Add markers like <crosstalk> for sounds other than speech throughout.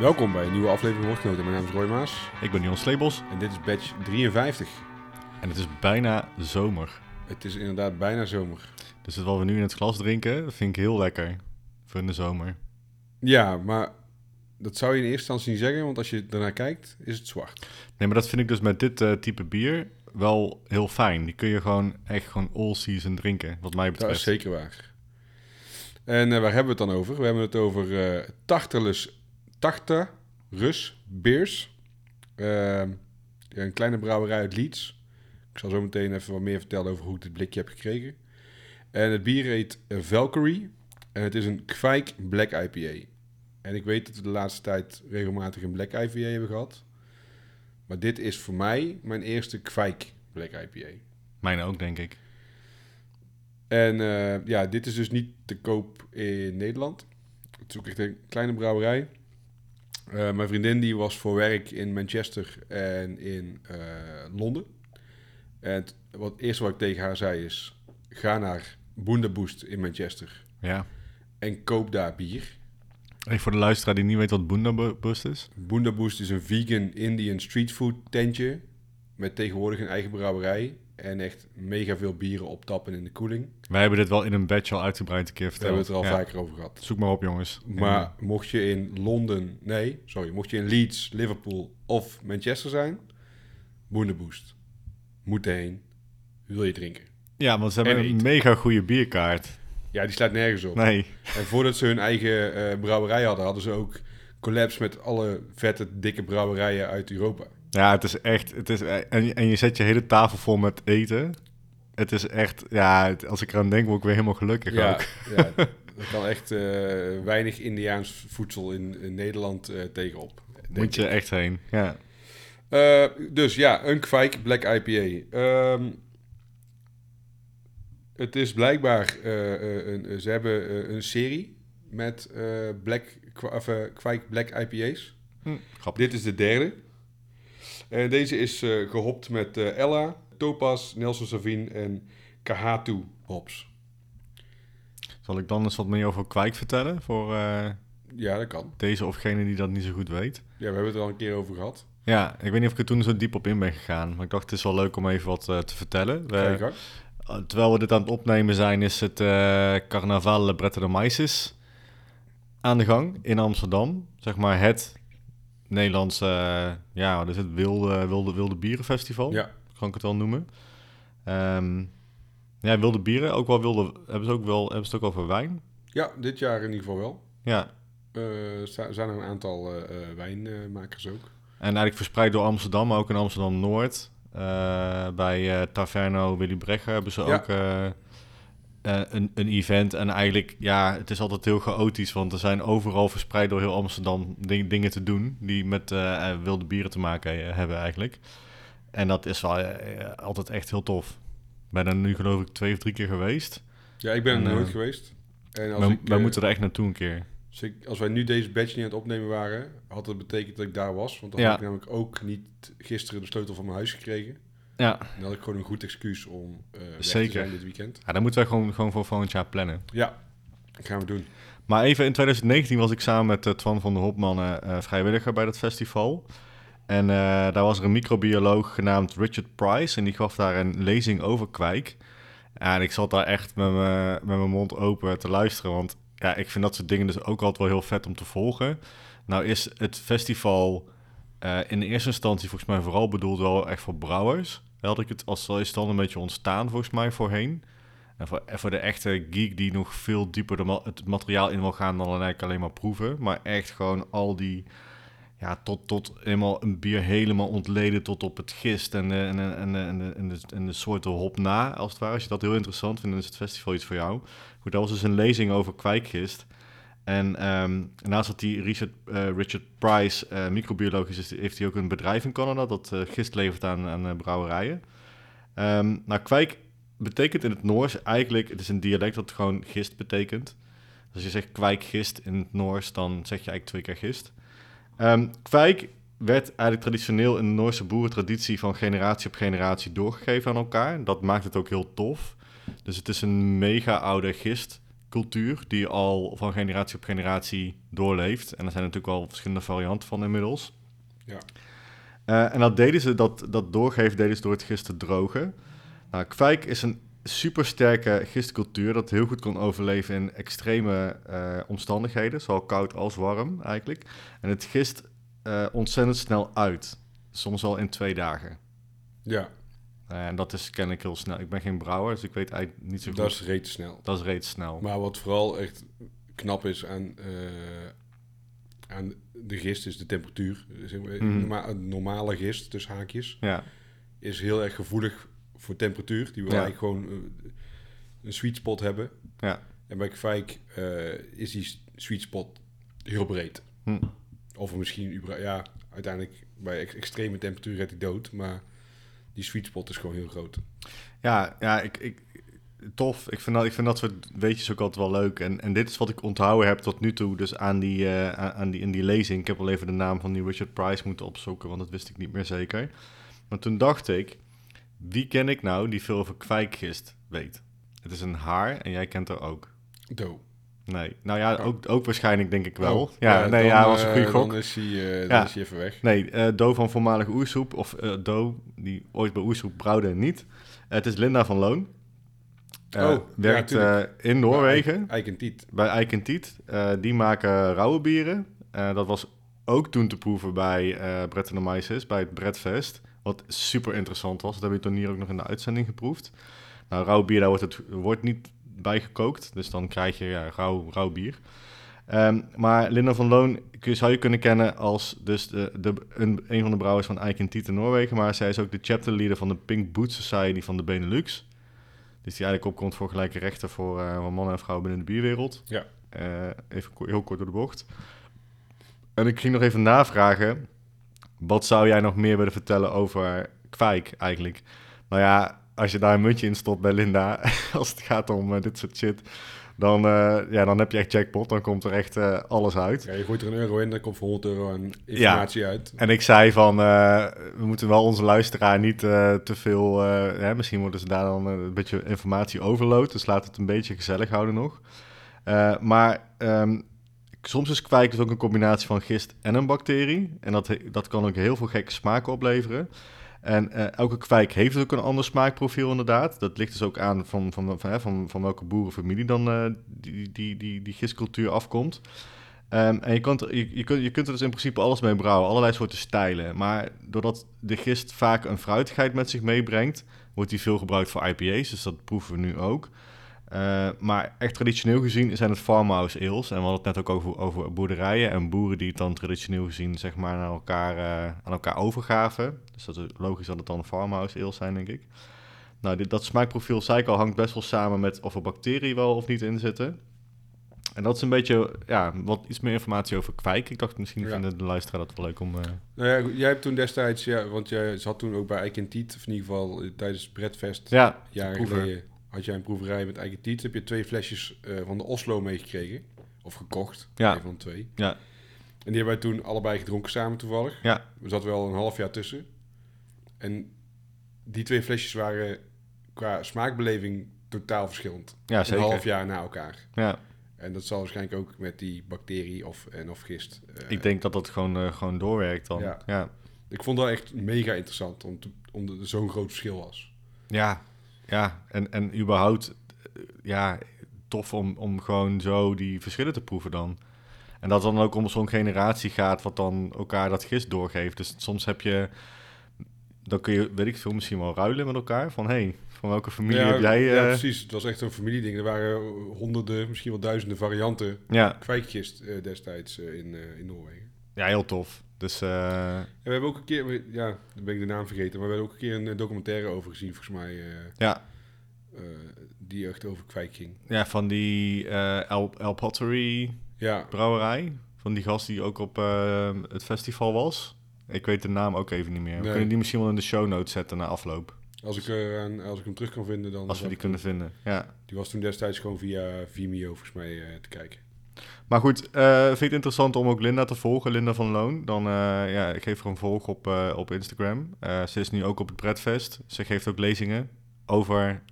Welkom bij een nieuwe aflevering Woordgenoten. Mijn naam is Roy Maas Ik ben Jon Sleebos en dit is badge 53. en het is bijna zomer. Het is inderdaad bijna zomer. Dus wat we nu in het glas drinken, dat vind ik heel lekker voor in de zomer. Ja, maar dat zou je in eerste instantie niet zeggen, want als je ernaar kijkt, is het zwart. Nee, maar dat vind ik dus met dit eh, type bier wel heel fijn. Die kun je gewoon echt gewoon all season drinken, wat mij Dat betreft. is zeker waar. En eh, waar hebben we het dan over? We hebben het over eh Tartarus, Tartarus Beers. Eh, een kleine brouwerij uit Leeds. Ik zal zo meteen even wat meer vertellen over hoe ik dit blikje heb gekregen. En het bier heet eh, Valkyrie. En het is een Kwijk Black IPA. En ik weet dat we de laatste tijd regelmatig een Black IPA hebben gehad. Maar dit is voor mij mijn eerste Kwijk Black IPA. Mijn ook, denk ik. En eh, ja, dit is dus niet te koop in Nederland. Het is ook echt een kleine brouwerij. Eh, mijn vriendin die was voor werk in Manchester en in eh, Londen. En het, wat het eerste wat ik tegen haar zei is... Ga naar Boondaboost in Manchester Ja. en koop daar bier. Even voor de luisteraar die niet weet wat Boondabust is. Boondaboost is een vegan Indian streetfood tentje... met tegenwoordig een eigen brouwerij... en echt mega veel bieren optappen in de koeling. Wij hebben dit wel in een batch al uitgebreid een keer Daar hebben verteld. we het er al Ja. vaker over gehad. Zoek maar op, jongens. Maar mocht je in Londen, nee, sorry, mocht je in Leeds, Liverpool of Manchester zijn, Boondaboost. Moet erheen. Wil je drinken? Ja, want ze hebben En een mega goede bierkaart. Ja, die slaat nergens op. Nee. En voordat ze hun eigen eh, brouwerij hadden, hadden ze ook collabs met alle vette, dikke brouwerijen uit Europa. Ja, het is echt... Het is, en, en je zet je hele tafel vol met eten. Het is echt... Ja, het- als ik eraan denk, word ik weer helemaal gelukkig Ja, ook. ja, <laughs> er kan echt eh, weinig Indiaans voedsel in, in Nederland eh, tegenop. Moet je echt heen. Ja. Eh, dus ja, een kwijk Black IPA. Ehm, het is blijkbaar, een, ze hebben een serie met Black, of, kwijk Black IPA's. Hm. Dit is de derde. En deze is eh, gehopt met eh, Ella, Topaz, Nelson Savin en Kahatu hops. Zal ik dan eens wat meer over kwijk vertellen? Voor eh, Ja, dat kan. deze of gene die dat niet zo goed weet. Ja, we hebben het er al een keer over gehad. Ja, ik weet niet of ik er toen zo diep op in ben gegaan. Maar ik dacht, het is wel leuk om even wat eh, te vertellen. We, eh, terwijl we dit aan het opnemen zijn, is het eh Carnaval Brette de Maisis aan de gang in Amsterdam. Zeg maar het Nederlandse, eh, ja, is het, wilde, wilde, wilde bierenfestival. Ja, kan ik het wel noemen. Ehm, ja, wilde bieren, ook wel wilde, hebben ze ook wel, hebben ze het ook over wijn? ja, dit jaar in ieder geval wel. Ja, Eh, Er zijn er een aantal eh, wijnmakers ook. En eigenlijk verspreid door Amsterdam, maar ook in Amsterdam-Noord. Eh, bij Taverno Willy Brecher hebben ze Ja. ook eh, een, een event. En eigenlijk, ja, het is altijd heel chaotisch, want er zijn overal verspreid door heel Amsterdam ding- dingen te doen die met eh, eh, wilde bieren te maken hebben eigenlijk. En dat is wel altijd echt heel tof. Ik ben er nu geloof ik twee of drie keer geweest. Ja, ik ben er nooit geweest. En als, ik, wij moeten er echt naartoe een keer. als, ik- als wij nu deze badge niet aan het opnemen waren, had dat betekend dat ik daar was. Want dan Ja. had ik namelijk ook niet gisteren de sleutel van mijn huis gekregen. Ja. Dan had ik gewoon een goed excuus om eh te zijn dit weekend. ja, dan moeten wij gewoon, gewoon voor volgend jaar plannen. Ja, dat gaan we doen. Maar even in 2019 was ik samen met eh, Twan van der Hopman eh, vrijwilliger bij dat festival. En daar was er een microbioloog genaamd Richard Price. En die gaf daar een lezing over kwijk. En ik zat daar echt met mijn met mijn mond open te luisteren. Want ja, ik vind dat soort dingen dus ook altijd wel heel vet om te volgen. Nou is het festival in de eerste instantie volgens mij vooral bedoeld wel echt voor brouwers. Had ik het als is dan een beetje ontstaan volgens mij voorheen. En voor, voor de echte geek die nog veel dieper de het materiaal in wil gaan dan eigenlijk alleen maar proeven. Maar echt gewoon al die, ja, tot, tot helemaal een bier helemaal ontleden tot op het gist en de, en, de- en, de- en, en, de, en de soorten hop na, als het ware. Als je dat heel interessant vindt, dan is het festival iets voor jou. Goed, dat was dus een lezing over kwijkgist. En ehm, naast dat die Richard, eh, Richard Price eh, microbioloog is, heeft hij ook een bedrijf in Canada dat eh, gist levert aan, aan brouwerijen. Ehm, nou, kwijk betekent in het Noors eigenlijk, het is een dialect dat gewoon gist betekent. Dus als je zegt kwijkgist in het Noors, dan zeg je eigenlijk twee keer gist. Ehm, kwijk werd eigenlijk traditioneel in de Noorse boerentraditie van generatie op generatie doorgegeven aan elkaar. Dat maakt het ook heel tof. Dus het is een mega oude gist gistcultuur die al van generatie op generatie doorleeft. En er zijn natuurlijk wel verschillende varianten van inmiddels. Ja. Eh, en dat deden ze, dat, dat doorgeven deden ze door het gist te drogen. Nou, kwijk is een supersterke gistcultuur dat heel goed kan overleven in extreme eh, omstandigheden, zowel koud als warm eigenlijk. En het gist eh, ontzettend snel uit, soms al in twee dagen. Ja, Eh, en dat is kennelijk heel snel. Ik ben geen brouwer, dus ik weet eigenlijk niet zo goed. dat is reet snel. dat is reeds snel. Maar wat vooral echt knap is aan, eh, aan de gist is de temperatuur. Zeg maar, Mhm. norma- een normale gist, dus haakjes, Ja, is heel erg gevoelig voor temperatuur. Die wil Ja. eigenlijk gewoon eh, een sweet spot hebben. ja. En bij Kvijk eh, is die sweet spot heel breed. Hm. Of misschien, ja, uiteindelijk bij ex- extreme temperatuur gaat hij dood. Maar die sweet spot is gewoon heel groot. Ja, ja ik, ik, tof. Ik vind, dat, ik vind dat soort weetjes ook altijd wel leuk. En, en dit is wat ik onthouden heb tot nu toe, dus aan die, eh, aan, die, in die lezing. Ik heb wel even de naam van die Richard Price moeten opzoeken, want dat wist ik niet meer zeker. Maar toen dacht ik, wie ken ik nou die veel over kwijkgist weet? Het is een haar en jij kent haar ook. Do. Nee, nou ja, ook, ook waarschijnlijk denk ik wel. Oh, ja, nee, dan, ja, was een eh, goede gok. Dan is hij, eh, Ja. is hij even weg. Nee, eh Do van voormalig Oersoep, of eh Do, die ooit bij Oersoep brouwde en niet. Eh, het is Linda van Loon. Eh, Oh, werkt eh, in Noorwegen en bij Eik en Tiet. Eh, die maken rauwe bieren. Eh, dat was ook toen te proeven bij eh Brett de Maises, bij het Bredfest. Wat super interessant was. Dat heb je toen hier ook nog in de uitzending geproefd. Nou, rauw bier, daar wordt, het, wordt niet bij gekookt. Dus dan krijg je ja, rauw, rauw bier. Ehm, maar Linda van Loon kun- zou je kunnen kennen als dus de, de, een, een van de brouwers van Eik en Tiet in Noorwegen. Maar zij is ook de chapterleader van de Pink Boot Society van de Benelux. Dus die eigenlijk opkomt voor gelijke rechten voor, eh, mannen en vrouwen binnen de bierwereld. Ja. Eh, even heel kort door de bocht. En ik ging nog even navragen. Wat zou jij nog meer willen vertellen over kwijk eigenlijk? Nou ja, als je daar een muntje in stopt bij Linda, <laughs> als het gaat om eh, dit soort shit, dan, eh, ja, dan heb je echt jackpot. Dan komt er echt eh, alles uit. Ja, je gooit er een euro in, dan komt voor 100 euro aan informatie uit. En ik zei van, we moeten wel onze luisteraar niet te veel... hè, misschien worden ze daar dan een beetje informatie overload. Dus laat het een beetje gezellig houden nog. Maar ehm, soms is kwijk dus ook een combinatie van gist en een bacterie. En dat, dat kan ook heel veel gekke smaken opleveren. En eh, elke kwijk heeft ook een ander smaakprofiel inderdaad. Dat ligt dus ook aan van, van, van, van, van welke boerenfamilie dan eh, die, die, die, die gistcultuur afkomt. Ehm, en je, kunt, er- je, je, kunt, je kunt er dus in principe alles mee brouwen, allerlei soorten stijlen. Maar doordat de gist vaak een fruitigheid met zich meebrengt, wordt die veel gebruikt voor IPA's, dus dat proeven we nu ook. Eh, maar echt traditioneel gezien zijn het farmhouse ales. En we hadden het net ook over, over boerderijen en boeren die het dan traditioneel gezien zeg maar aan elkaar, eh, aan elkaar overgaven. Dus dat is logisch dat het dan farmhouse ales zijn, denk ik. Nou, dit, dat smaakprofiel, zei ik al, hangt best wel samen met of er bacteriën wel of niet in zitten. En dat is een beetje, ja, wat iets meer informatie over kwijk. Ik dacht, misschien Ja. vinden de luisteraar dat wel leuk om... eh, Nou ja, jij hebt toen destijds, ja, want jij zat toen ook bij Eik en Tiet, of in ieder geval tijdens het Bredfest, ja, jaren geleden, had jij een proeverij met Eik en Tiet. Heb je twee flesjes eh, van de Oslo meegekregen, of gekocht, Ja. een van twee. Ja. En die hebben wij toen allebei gedronken samen toevallig. Ja. Er zat wel een half jaar tussen. En die twee flesjes waren qua smaakbeleving totaal verschillend. ja, Een zeker. half jaar na elkaar. Ja, En dat zal waarschijnlijk ook met die bacterie of, en of gist. eh, ik denk dat dat gewoon, eh, gewoon doorwerkt dan. Ja. Ja, ik vond dat echt mega interessant, om te- omdat er zo'n groot verschil was. ja, ja. En, en überhaupt, eh, ja, tof om, om gewoon zo die verschillen te proeven dan. En dat het dan ook om zo'n generatie gaat wat dan elkaar dat gist doorgeeft. Dus soms heb je, dan kun je, weet ik veel, misschien wel ruilen met elkaar. Van, hé, hey, van welke familie ja, heb jij... ja, eh, precies. Het was echt een familieding. Er waren honderden, misschien wel duizenden varianten ja, kwijkgist eh, destijds in, in Noorwegen. ja, heel tof. Dus eh, En we hebben ook een keer, we- ja, dan ben ik de naam vergeten, maar we hebben ook een keer een eh, documentaire over gezien, volgens mij, eh, ja, die echt over kwijk ging. ja, van die El, El Pottery Ja, brouwerij. Van die gast die ook op het festival was. Ik weet de naam ook even niet meer. We kunnen die misschien wel in de show notes zetten na afloop. als ik, er als ik hem terug kan vinden, dan... Als we die kunnen vinden. Ja. Die was toen destijds gewoon via Vimeo, volgens mij, te kijken. Maar goed, eh, vind je het interessant om ook Linda te volgen, Linda van Loon? Dan, eh, ja, ik geef haar een volg op, eh, op Instagram. Ze is nu ook op het Bredfest. Ze geeft ook lezingen over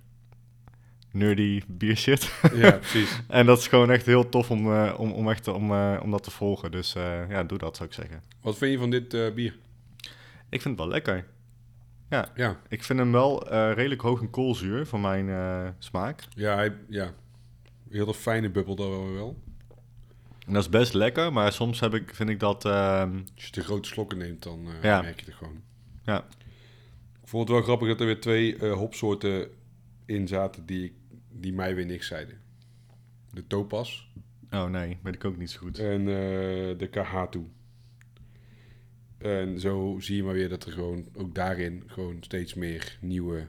nerdy biershit. Ja, <laughs> precies. en dat is gewoon echt heel tof om, om, om, echt, om, om dat te volgen. Dus ja, doe dat zou ik zeggen. Wat vind je van dit bier? Ik vind het wel lekker. Ja, Ik vind hem wel redelijk hoog in koolzuur voor mijn smaak. ja, hij, ja. Heel fijne bubbel daar wel. En dat is best lekker, maar soms heb ik, vind ik dat... ehm, Als je te grote slokken neemt, dan eh, Ja. merk je het gewoon. Ja. Ik vond het wel grappig dat er weer twee eh, hopsoorten in zaten die, die mij weer niks zeiden. De Topaz oh nee, weet ik ook niet zo goed. en eh, de Kahatu. En zo zie je maar weer dat er gewoon ook daarin gewoon steeds meer nieuwe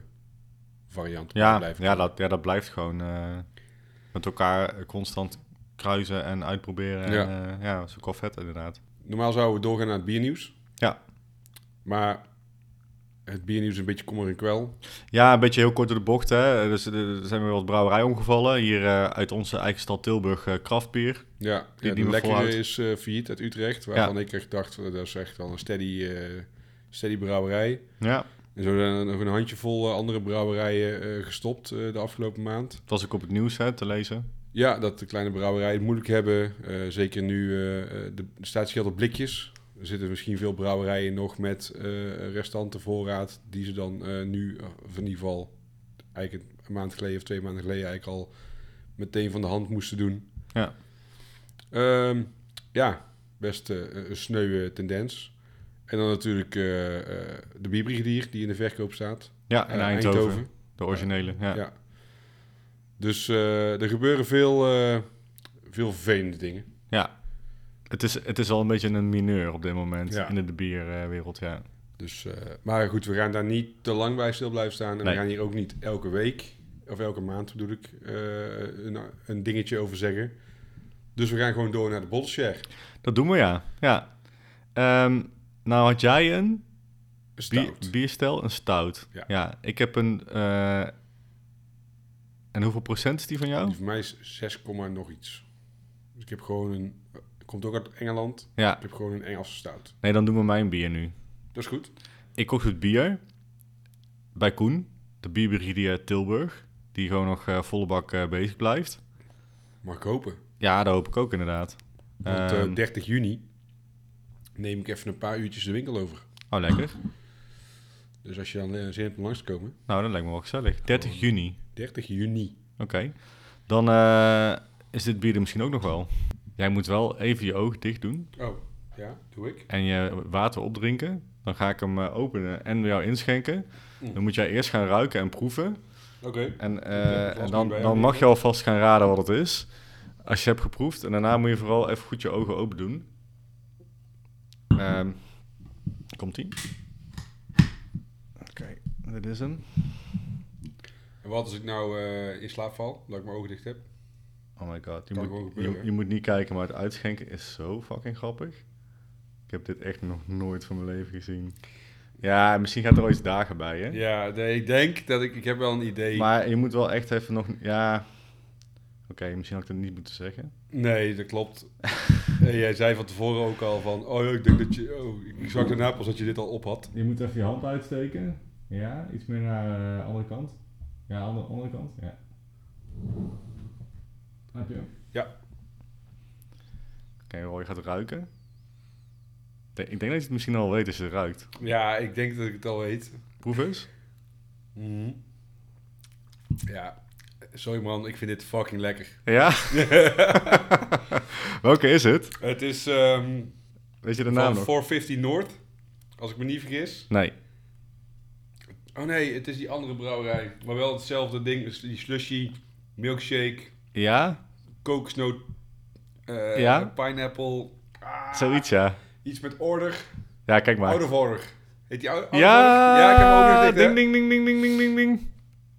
varianten Ja, blijven ja, dat, ja, dat blijft gewoon met elkaar constant kruisen en uitproberen. En, Ja. ja, ja dat is ook wel vet inderdaad. Normaal zouden we doorgaan naar het biernieuws. Ja. Maar het biernieuws is een beetje kommer en kwel. Ja, een beetje heel kort door de bocht. Hè. Dus, er zijn weer wat brouwerij omgevallen. Hier eh, uit onze eigen stad Tilburg, eh kraftbier. Ja, Die ja, lekkere is eh failliet uit Utrecht. Waarvan ik echt dacht, dat is echt wel een steady, steady brouwerij. Ja, En zo zijn er nog een handjevol andere brouwerijen gestopt de afgelopen maand. dat was ook op het nieuws hè, te lezen. Ja, dat de kleine brouwerijen het moeilijk hebben. Eh, zeker nu eh, eh, de statiegeld op blikjes. Er zitten misschien veel brouwerijen nog met restanten voorraad... die ze dan nu, of in ieder geval eigenlijk een maand geleden of twee maanden geleden... eigenlijk al meteen van de hand moesten doen. Ja. Ehm, ja, best een sneuwe tendens. En dan natuurlijk eh, eh, de bierbrigadier die in de verkoop staat. Ja, in Eh, Eindhoven, De originele, ja. Ja. Dus eh, er gebeuren veel, eh, veel vervelende dingen. Ja. Het is, het is wel een beetje een mineur op dit moment Ja. in de bierwereld, ja. Dus, eh, maar goed, we gaan daar niet te lang bij stil blijven staan. En Nee. we gaan hier ook niet elke week, of elke maand bedoel ik, een, een dingetje over zeggen. Dus we gaan gewoon door naar de bottle share. Dat doen we, ja. ja. Ehm, nou had jij een bier, Stout. bierstel, een stout. Ja. ik heb een... en hoeveel procent is die van jou? Die voor mij is 6, komma nog iets. Dus ik heb gewoon een... Komt ook uit Engeland. Ja, Ik heb gewoon een Engelse stout. nee, dan doen we mijn bier nu. Dat is goed. Ik kocht het bier bij Koen, de bierbrigadier uit Tilburg, die gewoon nog eh, volle bak eh, bezig blijft. Mag ik hopen. Ja, dat hoop ik ook inderdaad. Want eh, Ehm, 30 juni neem ik even een paar uurtjes de winkel over. Oh, lekker. Dus als je dan zin hebt om langs te komen. Nou, dat lijkt me wel gezellig. 30 juni. 30 juni. Oké. Dan eh, is dit bier er misschien ook nog wel. Jij moet wel even je ogen dicht doen Oh, ja, doe ik. en je water opdrinken. Dan ga ik hem eh, openen en jou inschenken. Mm. Dan moet jij eerst gaan ruiken en proeven. Oké. En, eh, dat en dan, dan mag je alvast gaan raden wat het is. Als je hebt geproefd. En daarna moet je vooral even goed je ogen open doen. Ehm, Komt-ie. Oké, dit is hem. En wat als ik nou eh, in slaap val, dat ik mijn ogen dicht heb? Oh my god. Je moet, je, moet niet kijken, maar het uitschenken is zo fucking grappig. Ik heb dit echt nog nooit van mijn leven gezien. Ja, misschien gaat er ooit dagen bij, hè? Ja, nee, ik denk dat ik... Ik heb wel een idee. Maar je moet wel echt even nog... Ja... Oké, misschien had ik het niet moeten zeggen. Nee, dat klopt. <laughs> en jij zei van tevoren ook al van... Oh ja, ik denk dat je... Oh, ik zag daarna pas dat je dit al op had. Je moet even je hand uitsteken. Ja, iets meer naar de andere kant. Ja, andere, andere kant. Ja. Heb je Ja. Oké, Roy gaat ruiken. Ik denk- dat je het misschien al weet als je het ruikt. Ja, ik denk dat ik het al weet. Proef eens. Mhm. Ja, sorry man, ik vind dit fucking lekker. Ja? <laughs> Welke is het? Het is ehm Weet je de naam van nog? 450 Noord, als ik me niet vergis. Nee. Oh nee, het is die andere brouwerij. Maar wel hetzelfde ding. Dus die slushy, milkshake, Ja? kokosnoot, eh, Ja? pineapple. Ah, Zoiets, ja. Iets met order. Ja, kijk maar. Order. Heet die of ja! Ja, ik heb hem ook nog dicht, hè? ding, ding, ding, ding, ding, ding, ding, ding.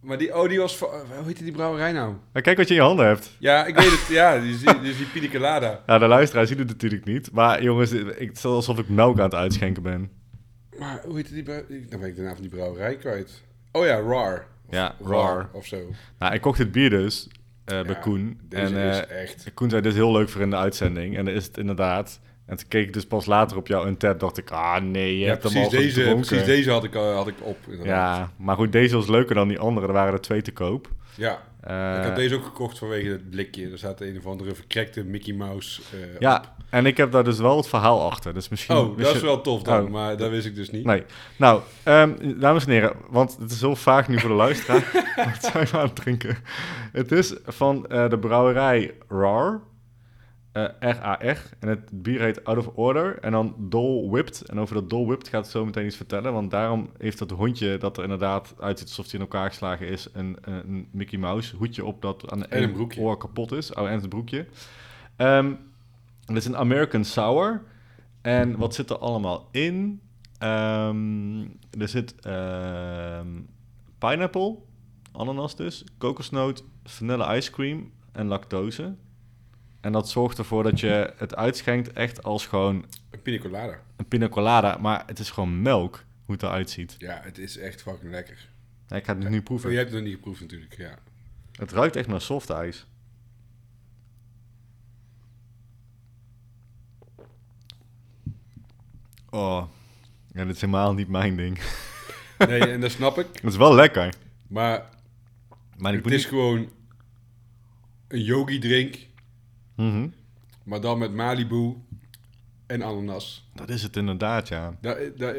Maar die, oh, die was van... Hoe heet die brouwerij nou? Maar kijk wat je in je handen hebt. Ja, ik weet het. ja, die, is die, die is die pina colada. Ja, de luisteraar ziet het natuurlijk niet. Maar jongens, ik, het is alsof ik melk aan het uitschenken ben. Maar hoe heet die brouwerij? Dan ben ik de naam van die brouwerij kwijt. Oh ja, RAR. Of Ja, RAR RAR. of zo. Nou, ik kocht dit bier dus eh, bij Ja, Koen. Deze en is eh, echt... Koen zei, dit is heel leuk voor in de uitzending. En dat is het inderdaad. En toen keek ik dus pas later op jou Untapped, dacht ik, ah nee, je Ja, hebt hem precies al deze, gedronken. precies deze had ik, eh, had ik op. inderdaad. Ja, maar goed, deze was leuker dan die andere. Er waren er twee te koop. Ja, ik had deze ook gekocht vanwege het blikje. Er staat een of andere verkrekte Mickey Mouse eh, ja, en ik heb daar dus wel het verhaal achter. Dus misschien... Oh, dat is wel tof dan, Oh. maar dat wist ik dus niet. Nee. Nou, ehm, dames en heren, want het is heel vaag nu voor de luisteraar. <laughs> Wat zijn we aan het drinken? Het is van eh, de brouwerij RAR. Eh, R-A-R. En het bier heet Out of Order. En dan Dole Whipped. En over dat Dole Whipped gaat het zo meteen iets vertellen. Want daarom heeft dat hondje, dat er inderdaad uitziet alsof hij in elkaar geslagen is, een, een Mickey Mouse hoedje op dat aan de ene broekje. oor kapot is. Oh, en het broekje. Ehm het is een American Sour. En wat zit er allemaal in? Ehm, er zit ehm, pineapple, ananas dus, kokosnoot, vanille ice cream en lactose. En dat zorgt ervoor dat je het uitschenkt echt als gewoon Een pina colada. een pina colada, maar het is gewoon melk, hoe het eruit ziet. Ja, het is echt fucking lekker. Ja, ik ga het nu Oh, proeven. je hebt het nog niet geproefd natuurlijk, ja. Het ruikt echt naar soft ijs. Oh, ja, dit is helemaal niet mijn ding. <laughs> Nee, en dat snap ik. Het is wel lekker. Maar Maar ik het is niet... gewoon een yogi drink, Mhm. maar dan met Malibu en ananas. Dat is het inderdaad, ja.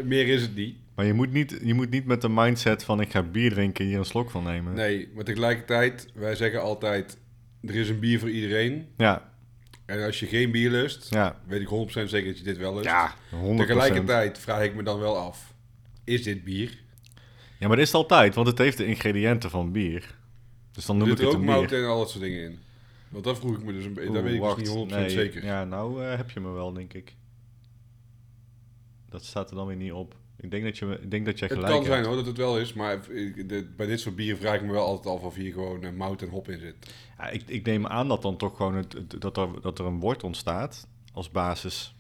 Meer is het niet. Maar je moet, niet, je moet niet met de mindset van ik ga bier drinken hier een slok van nemen. Nee, maar tegelijkertijd, wij zeggen altijd, er is een bier voor iedereen. Ja, En als je geen bier lust, ja. weet ik 100% zeker dat je dit wel lust. Ja, 100%. Tegelijkertijd vraag ik me dan wel af, is dit bier? Ja, maar dat is het altijd, want het heeft de ingrediënten van bier. Dus dan noem ik zit er het ook mout en al dat soort dingen in. Want dat vroeg ik me dus een beetje, Oeh, weet ik dus niet 100% Nee, zeker. Ja, nou eh, heb je me wel, denk ik. Dat staat er dan weer niet op. Ik denk dat, je, ik denk dat jij Het gelijk kan zijn hebt. hoor, dat het wel is, maar ik- de- bij dit soort bieren vraag ik me wel altijd af of hier gewoon mout en hop in zit. Ja, ik, ik neem aan dat dan toch gewoon het, het- dat, er, dat er een woord ontstaat als basis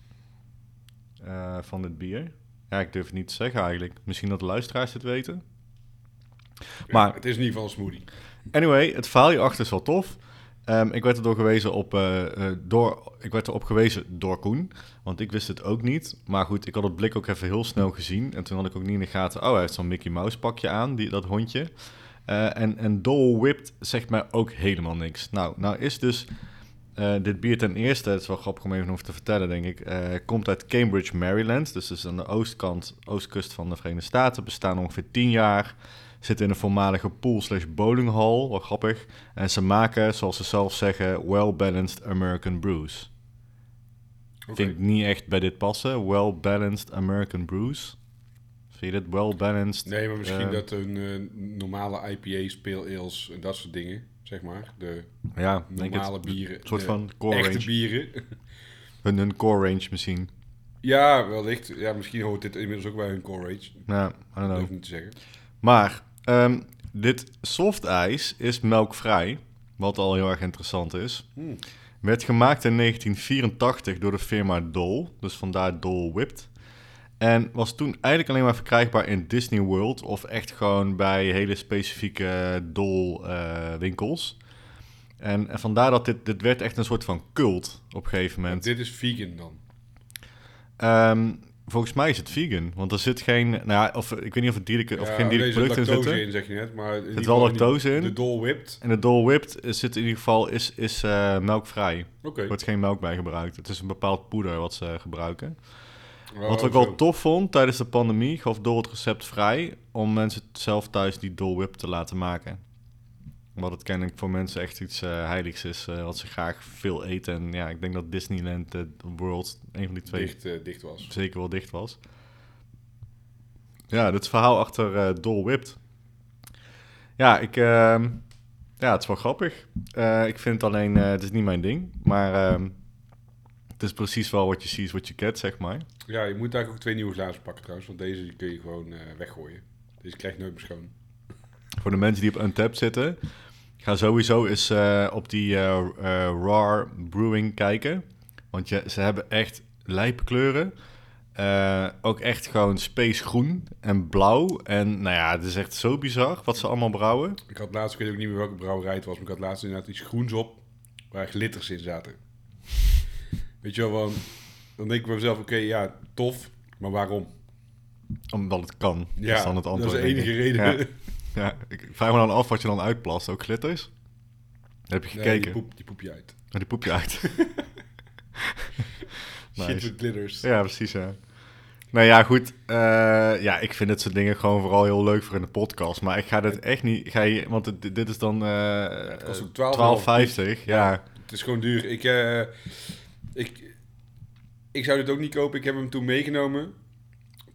eh, van het bier. Ja, ik durf het niet te zeggen eigenlijk. Misschien dat de luisteraars het weten. Maar- het is in ieder geval een smoothie. Anyway, het verhaal hierachter is wel tof. Ehm, ik werd gewezen op, eh, eh, door, ik werd erop gewezen door Koen, want ik wist het ook niet. Maar goed, ik had het blik ook even heel snel gezien. En toen had ik ook niet in de gaten, oh, hij heeft zo'n Mickey Mouse pakje aan, die, dat hondje. Eh, en, en Dole Whipped zegt mij ook helemaal niks. Nou, nou is dus dit bier ten eerste, het is wel grappig om even over te vertellen, denk ik, komt uit Cambridge, Maryland. Dus is aan de oostkant, oostkust van de Verenigde Staten. Bestaan ongeveer 10 jaar. Zit in een voormalige pool slash bowlinghall, wel grappig. En ze maken, zoals ze zelf zeggen, well-balanced American brews. Oké. Vind ik niet echt bij dit passen. Well-balanced American brews. Vind je dit well-balanced? Nee, maar misschien Eh, dat een eh, normale IPA's, pale ales en dat soort dingen, zeg maar. De Ja, het. normale bieren. Een soort van core echte range. bieren. <laughs> Hun, hun core range misschien. ja, wellicht. Ja, misschien hoort dit inmiddels ook bij hun core range. Ja, I don't Dat know. durf ik niet te zeggen. Maar ehm, dit soft ijs is melkvrij, wat al heel erg interessant is. Hmm. Werd gemaakt in 1984 door de firma Dole, dus vandaar Dole Whipped. En was toen eigenlijk alleen maar verkrijgbaar in Disney World of echt gewoon bij hele specifieke Dole eh, winkels. En, en vandaar dat dit, dit werd echt een soort van cult op een gegeven moment. dit is vegan dan. Ehm, volgens mij is het vegan, want er zit geen, nou ja, of ik weet niet of het dierlijke of Ja, geen dierlijke producten lactose zitten. in, zeg je net. Maar in ieder wel lactose in. De Dole Whipped. En de Dole Whipped is- zit in ieder geval is, is eh, melkvrij. Oké. Er wordt geen melk bij gebruikt. Het is een bepaald poeder wat ze gebruiken. Oh, wat ik wel tof vond tijdens de pandemie, gaf Dole het recept vrij om mensen zelf thuis die Dole Whip te laten maken. Omdat het kennelijk voor mensen echt iets eh, heiligs is, eh, wat ze graag veel eten. En ja, ik denk dat Disneyland eh, World, een van die twee, dicht, dicht was. zeker wel dicht was. Ja, dit verhaal achter Dole Whipped. Ja, ik, ehm, ja, het is wel grappig. Ik vind het alleen, het is niet mijn ding. Maar ehm, het is precies wel wat je ziet, wat je get, zeg maar. Ja, je moet eigenlijk ook twee nieuwe glazen pakken trouwens. Want deze kun je gewoon weggooien. Deze krijg je nooit meer schoon. Voor de mensen die op Untapped zitten, ga sowieso eens eh, op die eh eh, RAR Brewing kijken. Want je, ze hebben echt lijpe kleuren. Ook echt gewoon space groen en blauw. En nou ja, het is echt zo bizar wat ze allemaal brouwen. Ik had laatst, ik weet ook niet meer welke brouwerij het was, maar ik had laatst inderdaad iets groens op waar glitters in zaten. Weet je wel, van, dan denk ik bij mezelf, oké, ja, tof, maar waarom? Omdat het kan. Ja, dat is dan het antwoord. dat is de enige reden. Ja. <laughs> <laughs> Ja, ik vraag me dan af wat je dan uitplast. Ook glitters? Heb je Nee, gekeken? die, poep, die poep je uit. Maar die poep je uit. <laughs> <laughs> Shit Nice. with glitters. ja, precies, ja. Nou ja, goed. eh, ja, ik vind dit soort dingen gewoon vooral heel leuk voor in de podcast. Maar ik ga dit echt niet... Ga je, want dit, dit is dan kost ook 12,50. Ja. Het is gewoon duur. Ik, eh, ik, ik zou dit ook niet kopen. Ik heb hem toen meegenomen.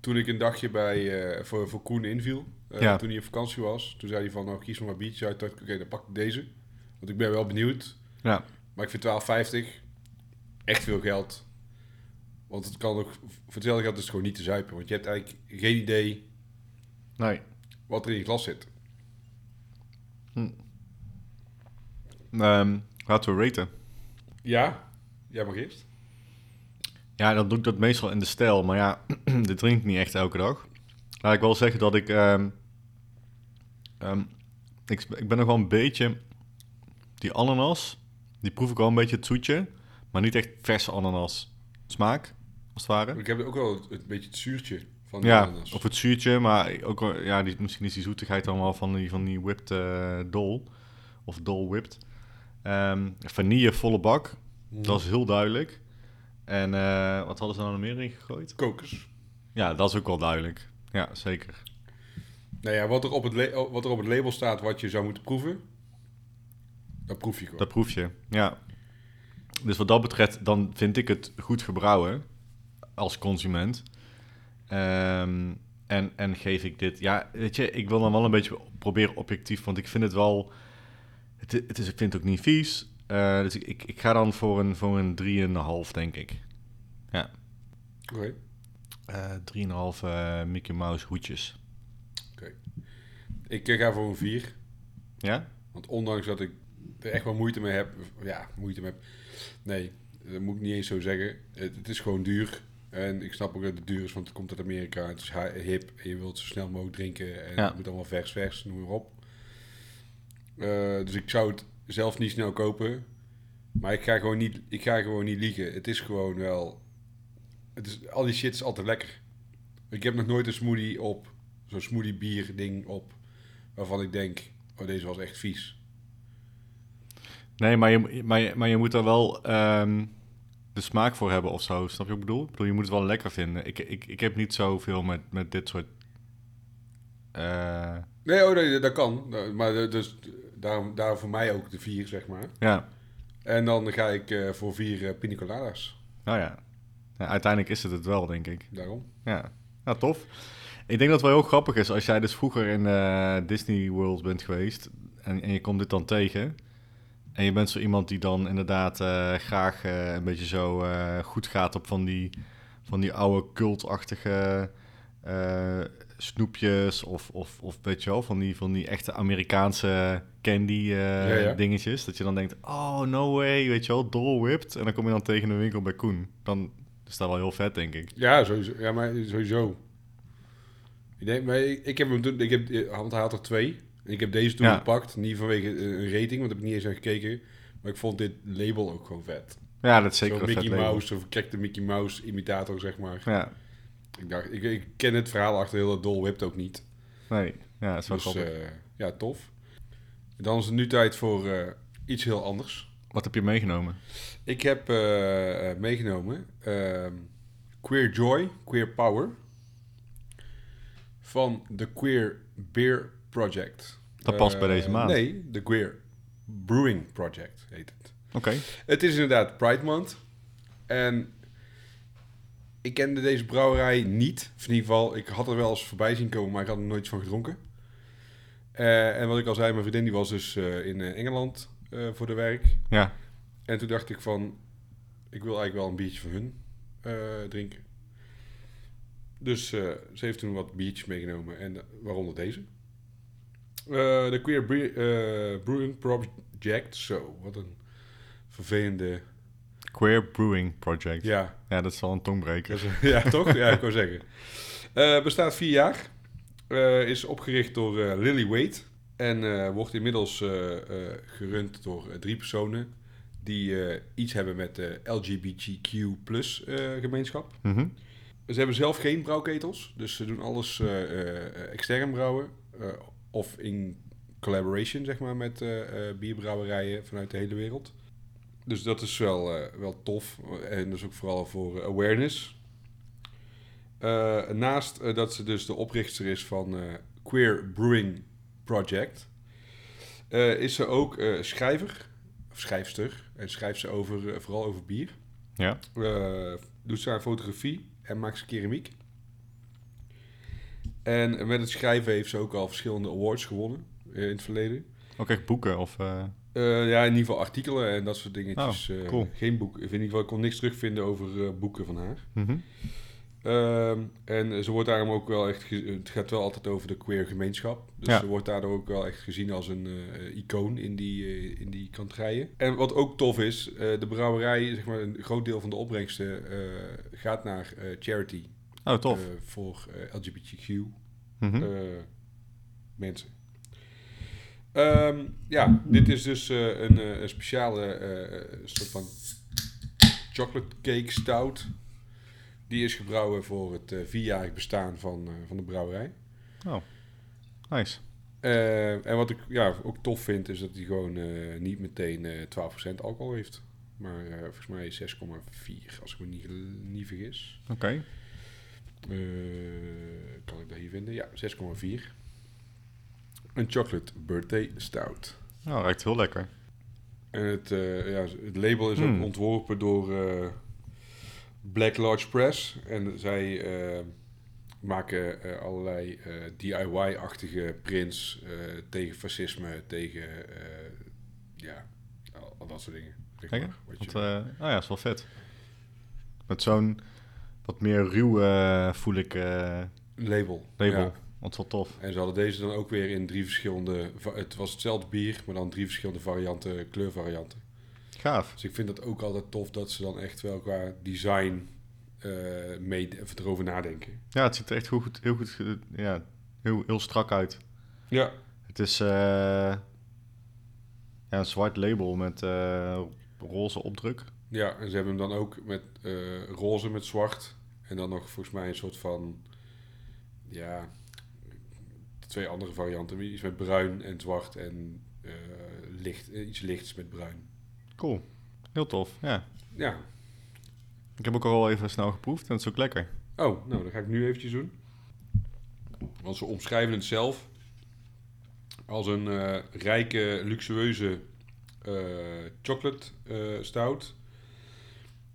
Toen ik een dagje bij, voor, voor Koen inviel. Eh, Ja. Toen hij op vakantie was. Toen zei hij van, nou kies maar biertje uit. Dacht ik, Oké, dan pak ik deze. Want ik ben wel benieuwd. ja. Maar ik vind 12,50 echt veel geld. Want het kan ook, voor hetzelfde geld is het gewoon niet te zuipen. Want je hebt eigenlijk geen idee Nee. wat er in je glas zit. Ehm, laten we raten. Ja, jij mag eerst. Ja, dan doe ik dat meestal in de stijl. Maar ja, <clears throat> dit drink ik niet echt elke dag. Laat ik wel zeggen dat ik... ehm, ehm, ik, ik ben nog wel een beetje... Die ananas, die proef ik wel een beetje het zoetje. Maar niet echt verse ananas smaak, als het ware. Ik heb ook wel het, het beetje het zuurtje van de Ja, ananas. of het zuurtje, maar ook wel- ja, die, misschien is die zoetigheid dan wel van die, van die whipped eh, dol. Of dol whipped. Ehm, vanille volle bak, Mhm. dat is heel duidelijk. En eh, wat hadden ze nou nog meer in gegooid? kokos. Ja, dat is ook wel duidelijk. Ja, zeker. Nou ja, wat er, op het la- wat er op het label staat wat je zou moeten proeven, dat proef je gewoon. Dat proef je, ja. Dus wat dat betreft, dan vind ik het goed gebrouwen als consument. Ehm, en, en geef ik dit... Ja, weet je, ik wil dan wel een beetje proberen objectief, want ik vind het wel... Het, het is, ik vind het ook niet vies. Eh, dus ik, ik, ik ga dan voor een, voor een 3,5, denk ik. Oké. Eh 3,5 eh Mickey Mouse hoedjes. Ik eh, ga voor een 4. Ja? Want ondanks dat ik er echt wel moeite mee heb, ja, moeite mee heb. Nee, dat moet ik niet eens zo zeggen. Het, het is gewoon duur. En ik snap ook dat het duur is, want het komt uit Amerika. Het is hi- hip en je wilt zo snel mogelijk drinken. En Ja. het moet allemaal vers, vers, noem maar op. Eh, dus ik zou het zelf niet snel kopen. Maar ik ga gewoon niet, ik ga gewoon niet liegen. Het is gewoon wel... Het is, al die shit is altijd lekker. Ik heb nog nooit een smoothie op, zo'n smoothie bier ding op, waarvan ik denk, oh deze was echt vies. Nee, maar je, maar je, maar je moet er wel ehm, de smaak voor hebben of zo. Snap je wat ik bedoel? Ik bedoel, je moet het wel lekker vinden. Ik, ik, ik heb niet zoveel met, met dit soort... eh, Nee, oh, nee, dat kan. Maar dus daarom, daar voor mij ook de vier, zeg maar. ja, En dan ga ik eh, voor vier eh pina coladas. nou ja. ja. Uiteindelijk is het het wel, denk ik. Daarom. Ja, nou tof. Ik denk dat het wel heel grappig is als jij dus vroeger in eh, Disney World bent geweest en, en je komt dit dan tegen. En je bent zo iemand die dan inderdaad eh, graag eh, een beetje zo goed gaat op van die, van die oude cultachtige snoepjes of, of, of weet je wel, van die, van die echte Amerikaanse candy Ja, ja. dingetjes. Dat je dan denkt, oh no way, weet je wel, Dole Whipped. En dan kom je dan tegen een winkel bij Koen. Dan is dat wel heel vet, denk ik. Ja, sowieso. Ja, maar sowieso. Ik, denk, maar ik, ik heb hem toen, ik heb, want hij had er twee. En ik heb deze toen Ja. gepakt. Niet vanwege eh, een rating, want daar heb ik niet eens naar gekeken. Maar ik vond dit label ook gewoon vet. Ja, dat is zeker vet Mickey. Mouse, of verkrekte Mickey Mouse imitator, zeg maar. Ja, Ik dacht, ik, ik ken het verhaal achter heel dat Dol Whipped ook niet. nee. Ja, dat is wel Dus eh, ja, tof. Dan is het nu tijd voor eh, iets heel anders. Wat heb je meegenomen? Ik heb eh, eh, meegenomen ehm, Queer Joy, Queer Power van de Queer Beer Project. Dat past bij Eh, deze maand. Nee, de Queer Brewing Project heet het. Oké. Het is inderdaad Pride Month. En ik kende deze brouwerij niet. Of in ieder geval, ik had er wel eens voorbij zien komen, maar ik had er nooit van gedronken. Eh, en wat ik al zei, mijn vriendin die was dus eh, in eh, Engeland eh, voor de werk. Ja. En toen dacht ik van, ik wil eigenlijk wel een biertje van hun eh, drinken. Dus eh, ze heeft toen wat biertjes meegenomen, en eh, waaronder deze. Eh, de Queer Bre- Brewing Project. Zo, wat een vervelende... Queer Brewing Project. Ja, Ja, dat is wel een tongbreker. ja toch? Ja, ik wou zeggen. Bestaat vier jaar. Is opgericht door Lily Wade. En wordt inmiddels gerund door drie personen die iets hebben met de LGBTQ plus gemeenschap. Mhm. Ze hebben zelf geen brouwketels, dus ze doen alles eh, eh, extern brouwen. eh, of in collaboration, zeg maar, met bierbrouwerijen vanuit de hele wereld. Dus dat is wel, wel tof. En dus ook vooral voor awareness. Naast dat ze dus de oprichter is van eh, Queer Brewing Project, is ze ook schrijver, of schrijfster. En schrijft ze over, vooral over bier. Ja. Eh, doet ze aan fotografie en maakt ze keramiek. En met het schrijven heeft ze ook al verschillende awards gewonnen eh, in het verleden. Ook echt boeken of... eh, ja, in ieder geval artikelen en dat soort dingetjes. Oh, cool. Geen boek. In ieder geval, ik kon niks terugvinden over boeken van haar. mhm. Ehm, en ze wordt daarom ook wel echt... Het gaat wel altijd over de queer gemeenschap. Dus Ja. ze wordt daardoor ook wel echt gezien als een eh, icoon in die, eh, in die kanterijen. En wat ook tof is, eh, de brouwerij, zeg maar, een groot deel van de opbrengsten gaat naar charity. Oh, tof. voor LGBTQ Mhm. mensen. Ehm, ja, dit is dus een, een speciale soort van chocolate cake stout. Die is gebrouwen voor het eh, vierjarig bestaan van, eh, van de brouwerij. Oh, nice. Eh, en wat ik ja, ook tof vind, is dat hij gewoon niet meteen eh 12% alcohol heeft. Maar volgens mij 6,4 als ik me niet, niet vergis. Oké. Kan ik dat hier vinden? Ja, 6,4. Een chocolate birthday stout. Nou, ruikt heel lekker. En het, ja, het label is Hmm. ook ontworpen door Black Lodge Press. En zij eh, maken eh, allerlei eh, DIY-achtige prints tegen fascisme, tegen ja, al, al dat soort dingen. Zeg maar, Want, oh ja, is wel vet. Met zo'n wat meer ruw eh, voel ik label. label. Ja. Wel tof. En ze hadden deze dan ook weer in drie verschillende... Het was hetzelfde bier, maar dan drie verschillende varianten, kleurvarianten. Gaaf. Dus ik vind het ook altijd tof dat ze dan echt wel qua design eh mee even erover nadenken. Ja, het ziet er echt heel goed, heel goed, ja, heel, heel strak uit. Ja, Het is eh, ja, een zwart label met eh, roze opdruk. ja, en ze hebben hem dan ook met roze met zwart. En dan nog volgens mij een soort van... Ja, twee andere varianten. Iets met bruin en zwart en licht, iets lichts met bruin. Cool. Heel tof, ja. Ja. Ik heb ook al even snel geproefd en het is ook lekker. Oh, nou, dat ga ik nu eventjes doen. Want ze omschrijven het zelf als een eh, rijke, luxueuze eh, chocolate eh, stout.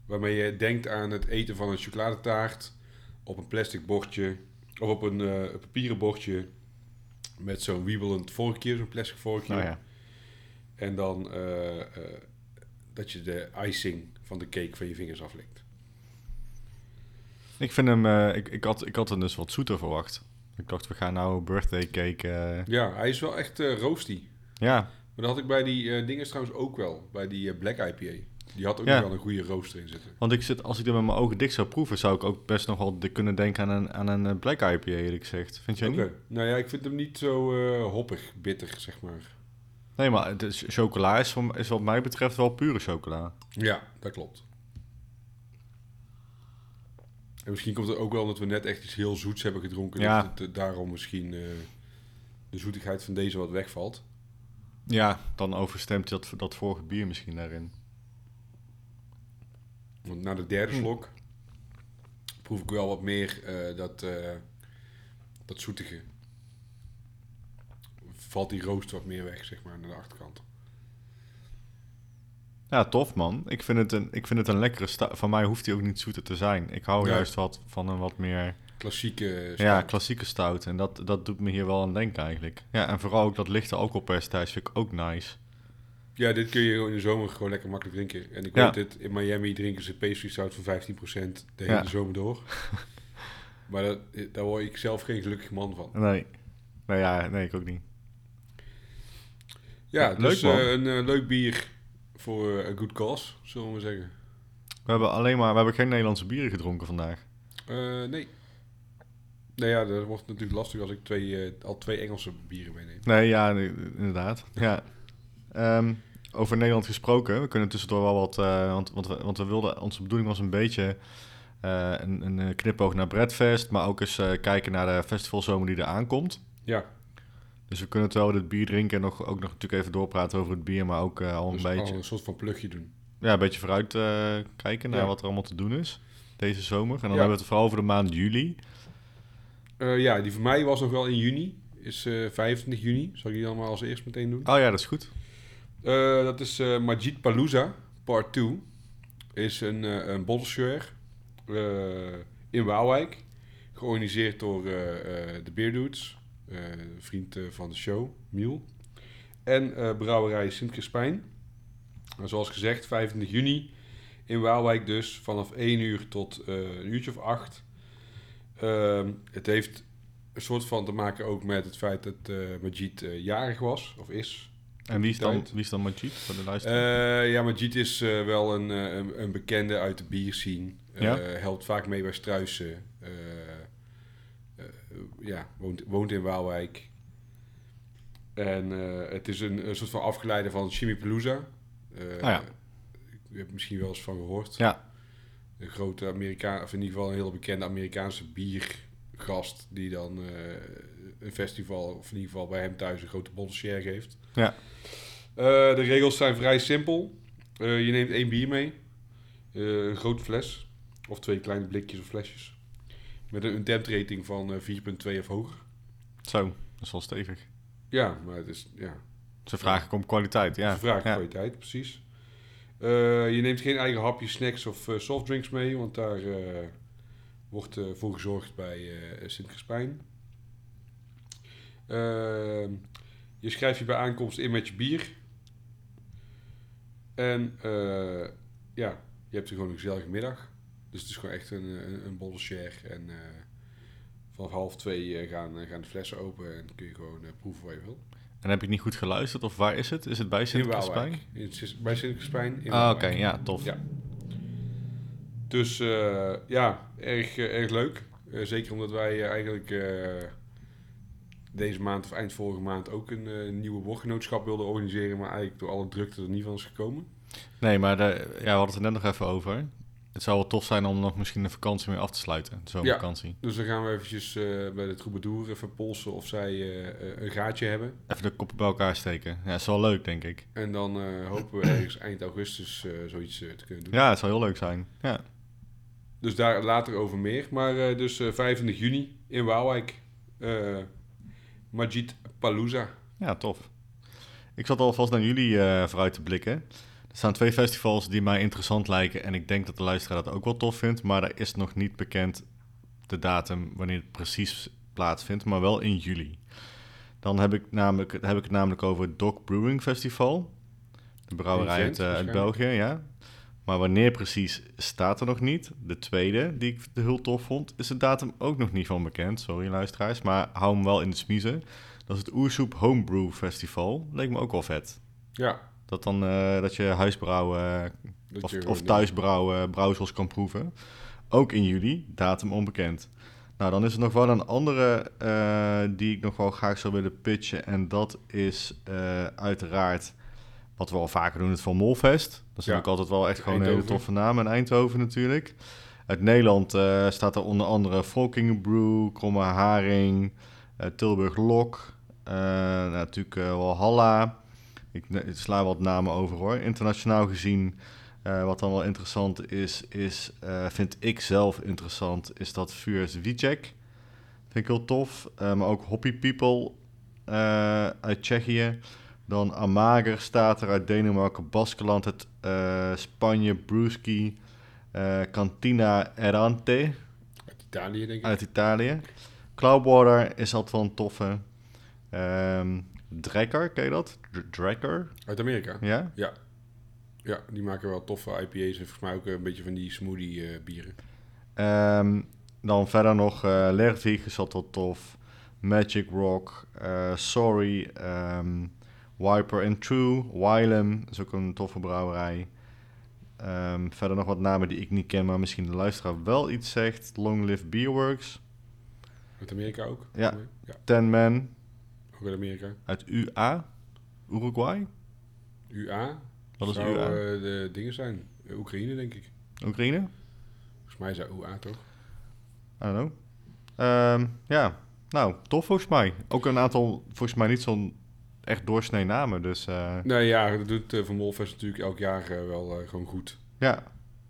Waarmee je denkt aan het eten van een chocoladetaart op een plastic bordje. Of op een papieren bordje met zo'n wiebelend vorkje, zo'n plastic vorkje. Nou ja. En dan dat je de icing van de cake van je vingers aflikt. Ik vind hem, eh, ik, ik, had, ik had hem dus wat zoeter verwacht. Ik dacht, we gaan nou birthday cake. eh, Ja, hij is wel echt eh roasty. ja, Maar dat had ik bij die dingen trouwens ook wel. Bij die Black IPA. Die had ook Ja. nog wel een goede rooster in zitten. want ik zit, als ik er met mijn ogen dicht zou proeven, zou ik ook best nog wel de- kunnen denken aan een, aan een black IPA, eerlijk gezegd. Vind jij niet? Nou ja, ik vind hem niet zo hoppig, bitter, zeg maar. Nee, maar het is, chocola is, voor, is wat mij betreft wel pure chocola. Ja, dat klopt. En misschien komt het ook wel omdat we net echt iets heel zoets hebben gedronken. Ja. Dat het, daarom misschien eh, de zoetigheid van deze wat wegvalt. Ja, dan overstemt dat, dat vorige bier misschien daarin. Want na de derde Hm. slok proef ik wel wat meer eh, dat, eh, dat zoetige. Valt die rooster wat meer weg, zeg maar, naar de achterkant. Ja, tof man. Ik vind het een, ik vind het een lekkere sta Van mij hoeft hij ook niet zoeter te zijn. Ik hou Ja. juist wat van een wat meer Klassieke ja, stout. klassieke stout. En dat, dat doet me hier wel aan denken eigenlijk. Ja, en vooral ook dat lichte alcoholpercentage vind ik ook nice. Ja, dit kun je in de zomer gewoon lekker makkelijk drinken. En ik Ja. weet het, in Miami drinken ze pastry stout van 15% de hele Ja. zomer door. <laughs> maar dat, daar word ik zelf geen gelukkig man van. Nee. Nou ja, nee, ik ook niet. Ja, dus man. eh, een eh, leuk bier voor een good cause, zullen we maar zeggen. We hebben alleen maar, we hebben geen Nederlandse bieren gedronken vandaag. Eh, nee. Nou ja, dat wordt natuurlijk lastig als ik twee, eh, al twee Engelse bieren meeneem. Nee, ja, nee, inderdaad. Ja. Ehm, over Nederland gesproken, we kunnen tussendoor wel wat, eh, want, want, we, want we wilden, onze bedoeling was een beetje eh, een, een eh, knipoog naar Bradfest, maar ook eens eh, kijken naar de festivalzomer die er aankomt. Ja, Dus we kunnen terwijl we dit bier drinken nog, ook nog natuurlijk even doorpraten over het bier, maar ook eh, al een Dus beetje, al een soort van plugje doen. ja, een beetje vooruit eh, kijken naar Ja. wat er allemaal te doen is deze zomer. En dan Ja. hebben we het vooral over de maand juli. Eh, ja, die voor mij was nog wel in juni. Is eh 25 juni. Zal ik die dan maar als eerst meteen doen? Oh ja, dat is goed. Dat is Majid Palooza, part 2. Is een, een in Waalwijk. Georganiseerd door de Beerdudes. Eh vriend eh, van de show, Miel. En eh, brouwerij Sint-Crispijn. En zoals gezegd, 25 juni in Waalwijk dus. Vanaf 1 uur tot een uurtje of 8. Ehm, het heeft een soort van te maken ook met het feit dat Majid jarig was, of is. En wie is dan, wie is dan Majid voor de luisteraar? Ja, Majid is wel een, een, een bekende uit de bierscene. Ja? Helpt vaak mee bij Struisen. Ja, woont, woont in Waalwijk. En eh, het is een, een soort van afgeleide van Jimmy Palooza. Eh, Ah ja. Je hebt misschien wel eens van gehoord. Ja. Een grote Amerikaan, of in ieder geval een heel bekende Amerikaanse biergast. Die dan eh, een festival, of in ieder geval bij hem thuis, een grote bottleshare geeft. Ja. De regels zijn vrij simpel. Je neemt één bier mee. Een grote fles. Of twee kleine blikjes of flesjes. Met een untapped rating van eh, 4,2 of hoger. Zo, dat is wel stevig. Ja, maar het is... Ja, Ze vragen om kwaliteit, ja. vraag ja. kwaliteit, precies. Eh, je neemt geen eigen hapjes, snacks of eh, softdrinks mee, want daar eh, wordt eh, voor gezorgd bij eh Sint-Crispijn. Ehm, je schrijft je bij aankomst in met je bier. En eh, ja, je hebt er gewoon een gezellige middag. Dus het is gewoon echt een, een, een bolle share. En eh, vanaf half twee eh, gaan, eh, gaan de flessen open en kun je gewoon eh, proeven wat je wil. En heb je niet goed geluisterd? Of waar is het? Is het bij In Sint-Crispijn? Bij Sint-Crispijn. in Ah, oké, ja, tof. Ja. Dus eh, ja, erg, eh, erg leuk. Eh, zeker omdat wij eh, eigenlijk eh, deze maand of eind vorige maand ook een eh, nieuwe woordgenootschap wilden organiseren. Maar eigenlijk door alle drukte er niet van is gekomen. Nee, maar de, ja, we hadden het er net nog even over. Het zou wel tof zijn om nog misschien een vakantie mee af te sluiten. De zomervakantie. Dus dan gaan we eventjes eh, bij de troubadour even polsen of zij eh, eh, een gaatje hebben. Even de koppen bij elkaar steken. Ja, is wel leuk, denk ik. En dan hopen we ergens eind augustus zoiets te kunnen doen. Ja, het zou heel leuk zijn. Ja, Dus daar later over meer. Maar dus eh 25 juni in Waalwijk. Majid Palooza. ja tof. Ik zat alvast naar jullie vooruit te blikken. Er staan twee festivals die mij interessant lijken. En ik denk dat de luisteraar dat ook wel tof vindt. Maar er is nog niet bekend de datum wanneer het precies plaatsvindt. Maar wel in juli. Dan heb ik, namelijk, heb ik het namelijk over het Dog Brewing Festival. De brouwerij uit, eh, uit. België, ja. Maar wanneer precies staat er nog niet. De tweede, die ik heel tof vond, is de datum ook nog niet van bekend. Sorry luisteraars, maar hou hem wel in de smiezen. Dat is het Oersoep Homebrew Festival. Leek me ook wel vet. Ja. Dat, dan, eh, dat je huisbrouwen eh, dat of, je of gewoon- thuisbrouwen brouwsels kan proeven. Ook in juli, datum onbekend. Nou, dan is er nog wel een andere eh, die ik nog wel graag zou willen pitchen. En dat is eh, uiteraard wat we al vaker doen, het Van Molfest. Dat zijn Ja. ook altijd wel echt gewoon een hele toffe namen. En Eindhoven natuurlijk. Uit Nederland eh, staat er onder andere Volking Brew, Kromme Haring, eh, Tilburg Lok. eh, nou, natuurlijk eh Walhalla. Ik, ik sla wat namen over hoor. Internationaal gezien, eh, wat dan wel interessant is, is eh, vind ik zelf interessant, is dat Vuurs Vicek. Vind ik heel tof. Eh, maar ook Hoppy People uit Tsjechië. Dan Amager staat er uit Denemarken, Baskeland, het Spanje, Brewski, eh, Cantina Errante Uit Italië, denk ik. uit Italië. Cloudwater is altijd wel een toffe. Ehm Drekker, ken je dat? Dr- Drekker, Uit Amerika. ja? Ja, die maken wel toffe IPA's en volgens mij ook een beetje van die smoothie eh, bieren. Ehm, dan verder nog eh Lervig is tof. Magic Rock, eh, Sorry, ehm, Wiper and True, Wylem is ook een toffe brouwerij. Ehm, verder nog wat namen die ik niet ken, maar misschien de luisteraar wel iets zegt. Long Live Beerworks, Uit Amerika ook. Ja. ja Ten Man ook uit Amerika. uit UA, Uruguay. UA. Wat is zou UA? eh, de dingen zijn. Eh, Oekraïne, denk ik. Oekraïne? Volgens mij is dat UA toch? I don't know. Ehm, ja, Nou, tof volgens mij. Ook een aantal, volgens mij niet zo'n echt doorsnee namen. Dus eh, Nou ja, dat doet Van Molfest natuurlijk elk jaar wel gewoon goed. ja,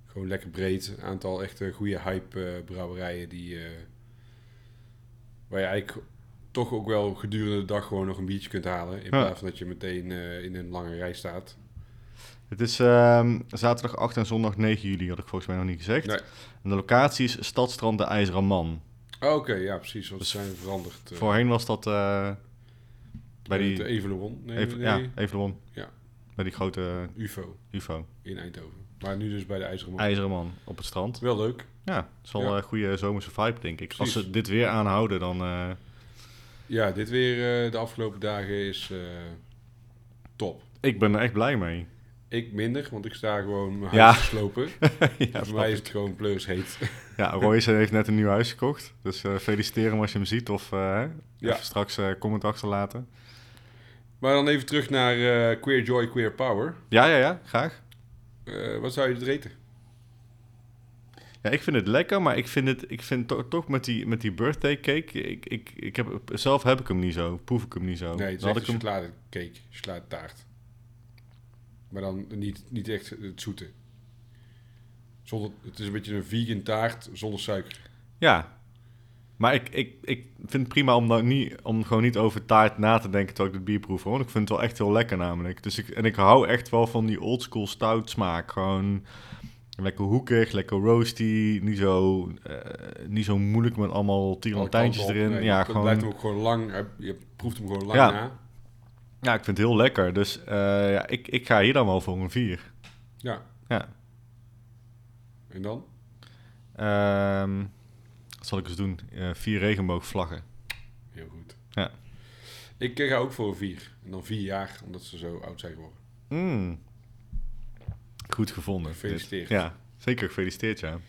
Gewoon lekker breed. Een aantal echte goede hype brouwerijen die... waar je eigenlijk toch ook wel gedurende de dag gewoon nog een biertje kunt halen. In plaats van dat je meteen eh, in een lange rij staat. het is ehm, zaterdag 8 en zondag 9 juli, had ik volgens mij nog niet gezegd. Nee. En de locatie is Stadstrand de IJzeren Man. Oh, Oké, ja precies. Want Dus zijn veranderd. eh, Voorheen was dat eh, bij die... Nee, Even, nee, Ja, Evelon. Ja. Bij die grote UFO UFO. in Eindhoven. Maar nu dus bij de IJzeren Man. IJzeren Man op het strand. Wel leuk. Ja, het is wel Ja. een goede zomerse vibe, denk ik. Als ze dit weer aanhouden, dan... Ja, dit weer eh, de afgelopen dagen is eh, top. ik ben er echt blij mee. Ik minder, want ik sta gewoon mijn Ja. huis slopen. <laughs> ja, Voor mij is ik. het gewoon pleurs heet. <laughs> ja, Royce heeft net een nieuw huis gekocht. Dus eh feliciteer hem als je hem ziet. Of Ja. even straks comment achterlaten. Maar dan even terug naar Queer Joy, Queer Power. Ja, ja, ja. Graag. Wat zou je het reten? Ja, ik vind het lekker, maar ik vind het ik vind to- toch met die, met die birthday cake. Ik, ik, ik heb, zelf heb ik hem niet zo. Proef ik hem niet zo. nee, het is had een ik hem, chocoladecake, chocoladetaart. Maar dan niet, niet echt het zoete. Zonder, het is een beetje een vegan taart zonder suiker. ja. Maar ik, ik, ik vind het prima om, nou niet, om gewoon niet over taart na te denken terwijl ik het bier proef. hoor. Want ik vind het wel echt heel lekker namelijk. Dus ik, en ik hou echt wel van die oldschool stout smaak. Gewoon lekker hoekig, lekker roasty. Niet zo, eh, niet zo moeilijk met allemaal tirantijntjes op. erin. Nee, ja, het gewoon... blijft hem ook gewoon lang. Je proeft hem gewoon lang Ja. na. Ja, ik vind het heel lekker. Dus eh, ja, ik, ik ga hier dan wel voor een 4. Ja. Ja. En dan? Ehm, wat zal ik eens doen? Eh, vier regenboogvlaggen. Heel goed. Ja. Ik ga ook voor een vier. En dan vier jaar, omdat ze zo oud zijn geworden. Mm. Goed gevonden. Gefeliciteerd. dit. Ja, zeker gefeliciteerd, ja.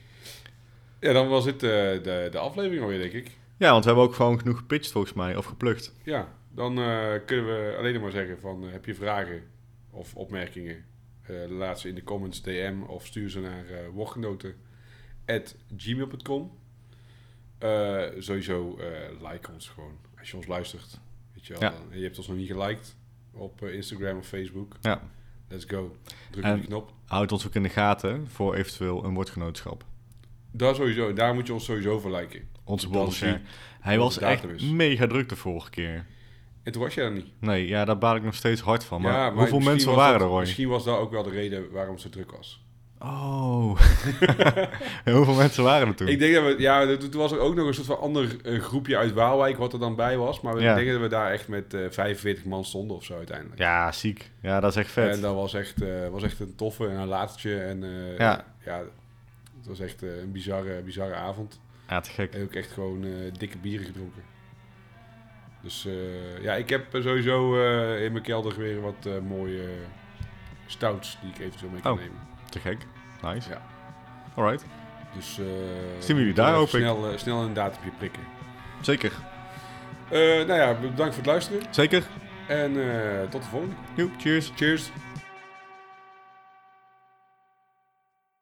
Ja, dan was dit eh, de, de aflevering alweer, denk ik. Ja, want we hebben ook gewoon genoeg gepitcht volgens mij, of geplukt. Ja, dan eh, kunnen we alleen nog maar zeggen van... eh, heb je vragen of opmerkingen? laat ze in de comments DM of stuur ze naar woordgenoten.gmail.com Sowieso like ons gewoon, als je ons luistert. Weet je wel, Ja. dan- je hebt ons nog niet geliked op Instagram of Facebook. Ja. Let's go. Druk op die knop. Houd ons ook in de gaten voor eventueel een woordgenootschap. Daar sowieso, daar moet je ons sowieso voor liken. Onze ik. Hij was echt is. mega druk de vorige keer. En toen was jij er niet. Nee, ja, daar baal ik nog steeds hard van. Maar, Ja, hoeveel mensen waren dat- er, Roy? Misschien was dat ook wel de reden waarom het zo druk was. Oh. <laughs> Hoeveel mensen waren er toen? Ik denk dat we, ja, toen was er ook nog een soort van ander groepje uit Waalwijk wat er dan bij was. Maar we Ja. denken dat we daar echt met eh 45 man stonden of zo uiteindelijk. Ja, ziek. Ja, dat is echt vet. En dat was echt, eh, was echt een toffe en een laatstje. En eh, Ja. ja. het was echt een bizarre, bizarre avond. Ja, te gek. En ook echt gewoon dikke bieren gedronken. Dus ja, ik heb sowieso in mijn kelder weer wat mooie stouts die ik eventueel mee kan Oh. nemen. Te gek. Nice. Ja. Alright. Dus eh, Zien we jullie daar, ik. snel, eh, snel een datumje prikken. Zeker. Eh, nou ja, bedankt voor het luisteren. Zeker. En tot de volgende. Joep, cheers. Cheers.